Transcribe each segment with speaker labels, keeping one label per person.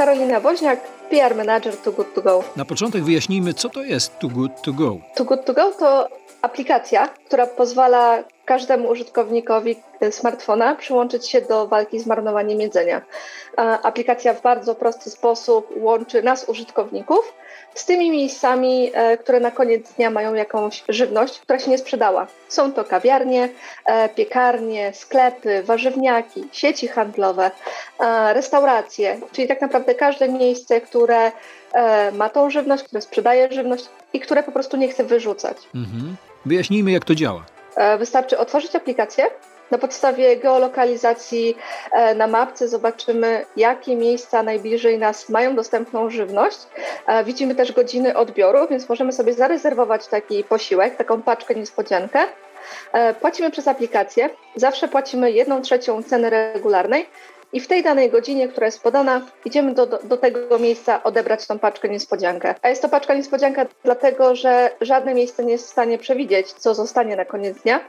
Speaker 1: Karolina Woźniak, PR Manager Too Good To Go.
Speaker 2: Na początek wyjaśnijmy, co to jest Too Good To Go.
Speaker 1: Too Good To Go to aplikacja, która pozwala każdemu użytkownikowi smartfona przyłączyć się do walki z marnowaniem jedzenia. Aplikacja w bardzo prosty sposób łączy nas, użytkowników, z tymi miejscami, e, które na koniec dnia mają jakąś żywność, która się nie sprzedała. Są to kawiarnie, e, piekarnie, sklepy, warzywniaki, sieci handlowe, e, restauracje, czyli tak naprawdę każde miejsce, które ma tą żywność, które sprzedaje żywność i które po prostu nie chce wyrzucać.
Speaker 2: Mhm. Wyjaśnijmy, jak to działa.
Speaker 1: Wystarczy otworzyć aplikację, na podstawie geolokalizacji e, na mapce zobaczymy, jakie miejsca najbliżej nas mają dostępną żywność. E, widzimy też godziny odbioru, więc możemy sobie zarezerwować taki posiłek, taką paczkę niespodziankę. E, płacimy przez aplikację. Zawsze płacimy jedną trzecią ceny regularnej, i w tej danej godzinie, która jest podana, idziemy do, do, tego miejsca odebrać tą paczkę niespodziankę. A jest to paczka niespodzianka dlatego, że żadne miejsce nie jest w stanie przewidzieć, co zostanie na koniec dnia.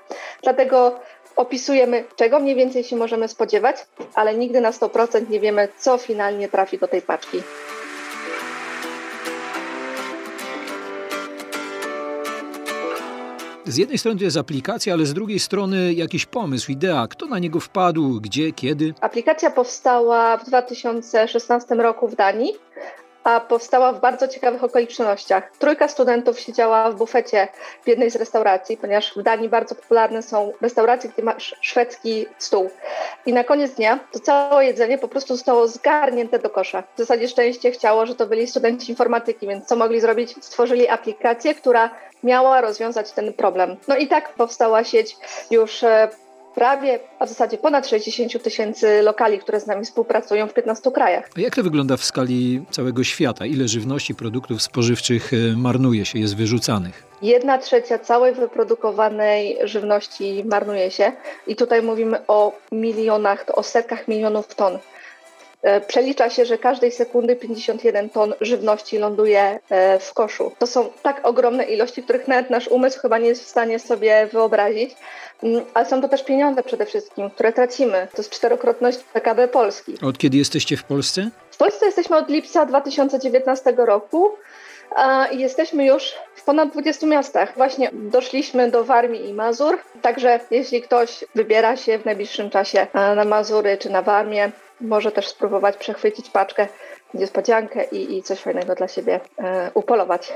Speaker 1: Dlatego opisujemy, czego mniej więcej się możemy spodziewać, ale nigdy na 100% nie wiemy, co finalnie trafi do tej paczki.
Speaker 2: Z jednej strony to jest aplikacja, ale z drugiej strony jakiś pomysł, idea. Kto na niego wpadł, gdzie, kiedy?
Speaker 1: Aplikacja powstała w 2016 roku w Danii a powstała w bardzo ciekawych okolicznościach. Trójka studentów siedziała w bufecie w jednej z restauracji, ponieważ w Danii bardzo popularne są restauracje, gdzie masz szwedzki stół. I na koniec dnia to całe jedzenie po prostu zostało zgarnięte do kosza. W zasadzie szczęście chciało, że to byli studenci informatyki, więc co mogli zrobić? Stworzyli aplikację, która miała rozwiązać ten problem. No i tak powstała sieć już e, prawie, a w zasadzie ponad 60 tysięcy lokali, które z nami współpracują w 15 krajach.
Speaker 2: A jak to wygląda w skali całego świata? Ile żywności, produktów spożywczych e, marnuje się, jest wyrzucanych?
Speaker 1: Jedna trzecia całej wyprodukowanej żywności marnuje się i tutaj mówimy o milionach, o setkach milionów ton. E, przelicza się, że każdej sekundy 51 ton żywności ląduje e, w koszu. To są tak ogromne ilości, których nawet nasz umysł chyba nie jest w stanie sobie wyobrazić, mm, ale są to też pieniądze przede wszystkim, które tracimy. To jest czterokrotność PKB Polski.
Speaker 2: Od kiedy jesteście w Polsce?
Speaker 1: W Polsce jesteśmy od lipca 2019 roku i jesteśmy już w ponad 20 miastach. Właśnie doszliśmy do Warmii i Mazur, także jeśli ktoś wybiera się w najbliższym czasie na Mazury czy na Warmię, może też spróbować przechwycić paczkę, niespodziankę i, i coś fajnego dla siebie e, upolować.